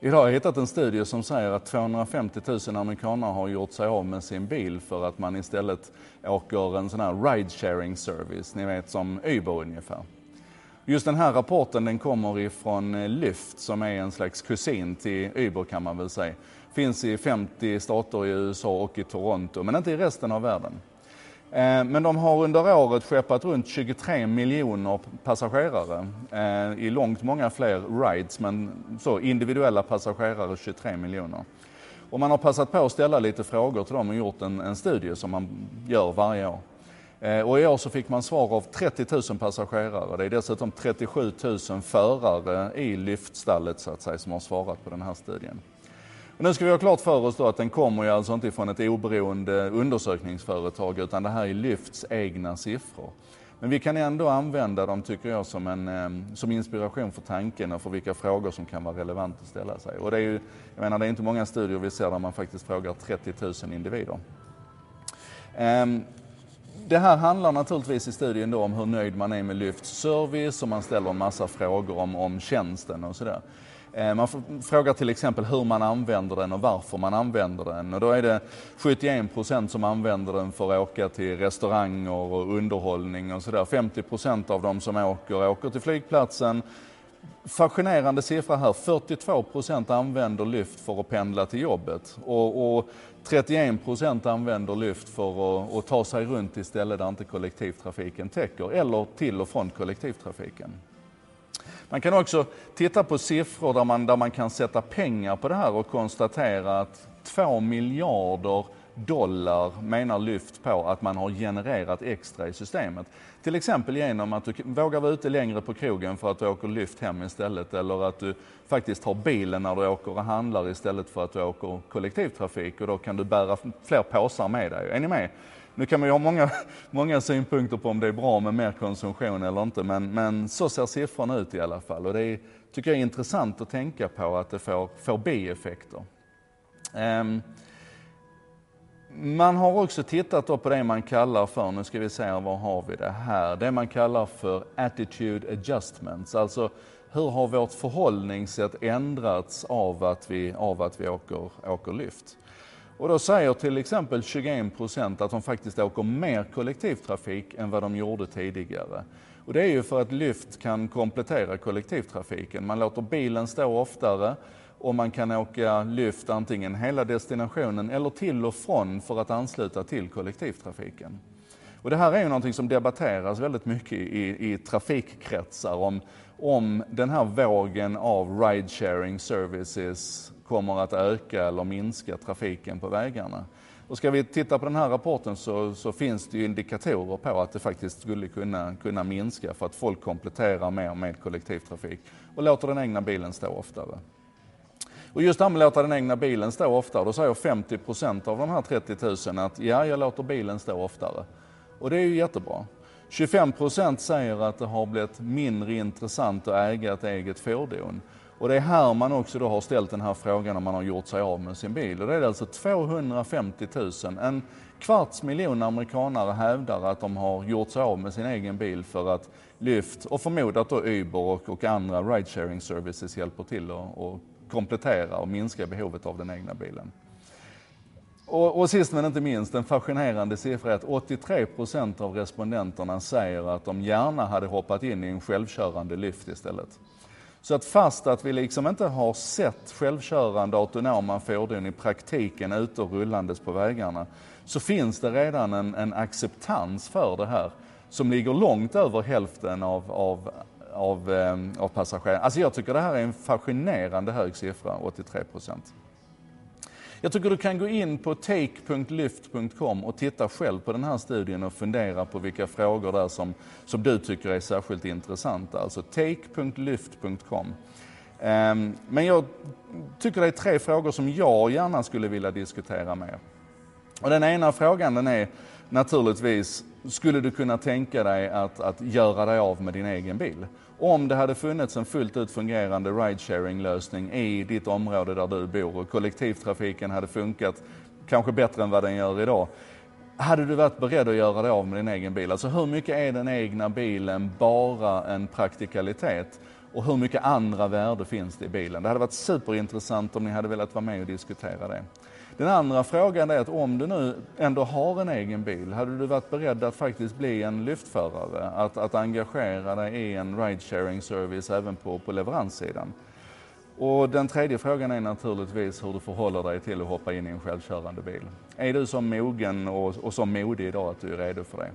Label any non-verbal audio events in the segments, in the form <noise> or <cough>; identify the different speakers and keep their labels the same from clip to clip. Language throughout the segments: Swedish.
Speaker 1: Idag har jag hittat en studie som säger att 250 000 amerikaner har gjort sig av med sin bil för att man istället åker en sån här ride sharing service, ni vet som Uber ungefär. Just den här rapporten den kommer ifrån eh, Lyft som är en slags kusin till Uber kan man väl säga. Finns i 50 stater i USA och i Toronto men inte i resten av världen. Eh, men de har under året skeppat runt 23 miljoner passagerare eh, i långt många fler rides, men så individuella passagerare 23 miljoner. Och man har passat på att ställa lite frågor till dem och gjort en, en studie som man gör varje år. Eh, och i år så fick man svar av 30 000 passagerare. Det är dessutom 37 000 förare i lyftstallet så att säga som har svarat på den här studien. Och nu ska vi ha klart för oss då att den kommer ju alltså inte från ett oberoende undersökningsföretag utan det här är Lyfts egna siffror. Men vi kan ändå använda dem, tycker jag, som, en, eh, som inspiration för tanken och för vilka frågor som kan vara relevanta att ställa sig. Och det är ju, jag menar, det är inte många studier vi ser där man faktiskt frågar 30 000 individer. Ehm, det här handlar naturligtvis i studien då om hur nöjd man är med Lyfts service och man ställer en massa frågor om, om tjänsten och sådär. Eh, man frågar till exempel hur man använder den och varför man använder den. Och då är det 71 procent som använder den för att åka till restauranger och underhållning och sådär. 50 procent av de som åker, åker till flygplatsen. Fascinerande siffra här, 42 procent använder Lyft för att pendla till jobbet. Och, och 31 procent använder Lyft för att, att ta sig runt till ställen där inte kollektivtrafiken täcker, eller till och från kollektivtrafiken. Man kan också titta på siffror där man, där man kan sätta pengar på det här och konstatera att 2 miljarder dollar menar Lyft på att man har genererat extra i systemet. Till exempel genom att du vågar vara ute längre på krogen för att du åker Lyft hem istället eller att du faktiskt har bilen när du åker och handlar istället för att du åker kollektivtrafik och då kan du bära fler påsar med dig. Är ni med? Nu kan man ju ha många, <laughs> många synpunkter på om det är bra med mer konsumtion eller inte, men, men så ser siffrorna ut i alla fall. Och det är, tycker jag är intressant att tänka på att det får, får bieffekter. Um, man har också tittat på det man kallar för, nu ska vi se var har vi det här, det man kallar för attitude adjustments. Alltså hur har vårt förhållningssätt ändrats av att vi, av att vi åker, åker lyft? Och då säger till exempel 21 procent att de faktiskt åker mer kollektivtrafik än vad de gjorde tidigare. Och det är ju för att Lyft kan komplettera kollektivtrafiken. Man låter bilen stå oftare och man kan åka Lyft antingen hela destinationen eller till och från för att ansluta till kollektivtrafiken. Och det här är ju någonting som debatteras väldigt mycket i, i trafikkretsar om, om den här vågen av ride sharing services kommer att öka eller minska trafiken på vägarna. Och ska vi titta på den här rapporten så, så, finns det ju indikatorer på att det faktiskt skulle kunna, kunna minska för att folk kompletterar mer med kollektivtrafik och låter den egna bilen stå oftare. Och just det här med att låta den egna bilen stå oftare, då säger 50 procent av de här 30 000 att ja, jag låter bilen stå oftare. Och det är ju jättebra. 25 procent säger att det har blivit mindre intressant att äga ett eget fordon. Och det är här man också då har ställt den här frågan om man har gjort sig av med sin bil. Och det är alltså 250 000. En kvarts miljon amerikanare hävdar att de har gjort sig av med sin egen bil för att Lyft och förmodat då Uber och, och andra ride sharing services hjälper till att komplettera och minska behovet av den egna bilen. Och, och sist men inte minst, en fascinerande siffra är att 83 procent av respondenterna säger att de gärna hade hoppat in i en självkörande Lyft istället. Så att fast att vi liksom inte har sett självkörande autonoma fordon i praktiken ute och rullandes på vägarna, så finns det redan en, en acceptans för det här som ligger långt över hälften av, av, av, eh, av passagerarna. Alltså jag tycker det här är en fascinerande hög siffra, 83 procent. Jag tycker du kan gå in på take.lyft.com och titta själv på den här studien och fundera på vilka frågor där som, som du tycker är särskilt intressanta. Alltså take.lyft.com. Ehm, men jag tycker det är tre frågor som jag gärna skulle vilja diskutera med och Den ena frågan den är naturligtvis, skulle du kunna tänka dig att, att göra dig av med din egen bil? Om det hade funnits en fullt ut fungerande ride-sharing-lösning i ditt område där du bor och kollektivtrafiken hade funkat kanske bättre än vad den gör idag. Hade du varit beredd att göra dig av med din egen bil? Alltså hur mycket är den egna bilen bara en praktikalitet? och hur mycket andra värde finns det i bilen? Det hade varit superintressant om ni hade velat vara med och diskutera det. Den andra frågan är att om du nu ändå har en egen bil, hade du varit beredd att faktiskt bli en lyftförare? Att, att engagera dig i en ride-sharing service även på, på leveranssidan? Och den tredje frågan är naturligtvis hur du förhåller dig till att hoppa in i en självkörande bil. Är du så mogen och, och så modig idag att du är redo för det?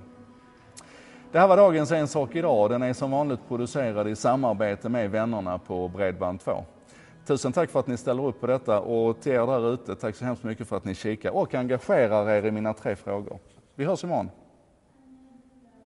Speaker 1: Det här var dagens En sak idag. Den är som vanligt producerad i samarbete med vännerna på Bredband2. Tusen tack för att ni ställer upp på detta och till er där ute, tack så hemskt mycket för att ni kikar och engagerar er i mina tre frågor. Vi hörs imorgon.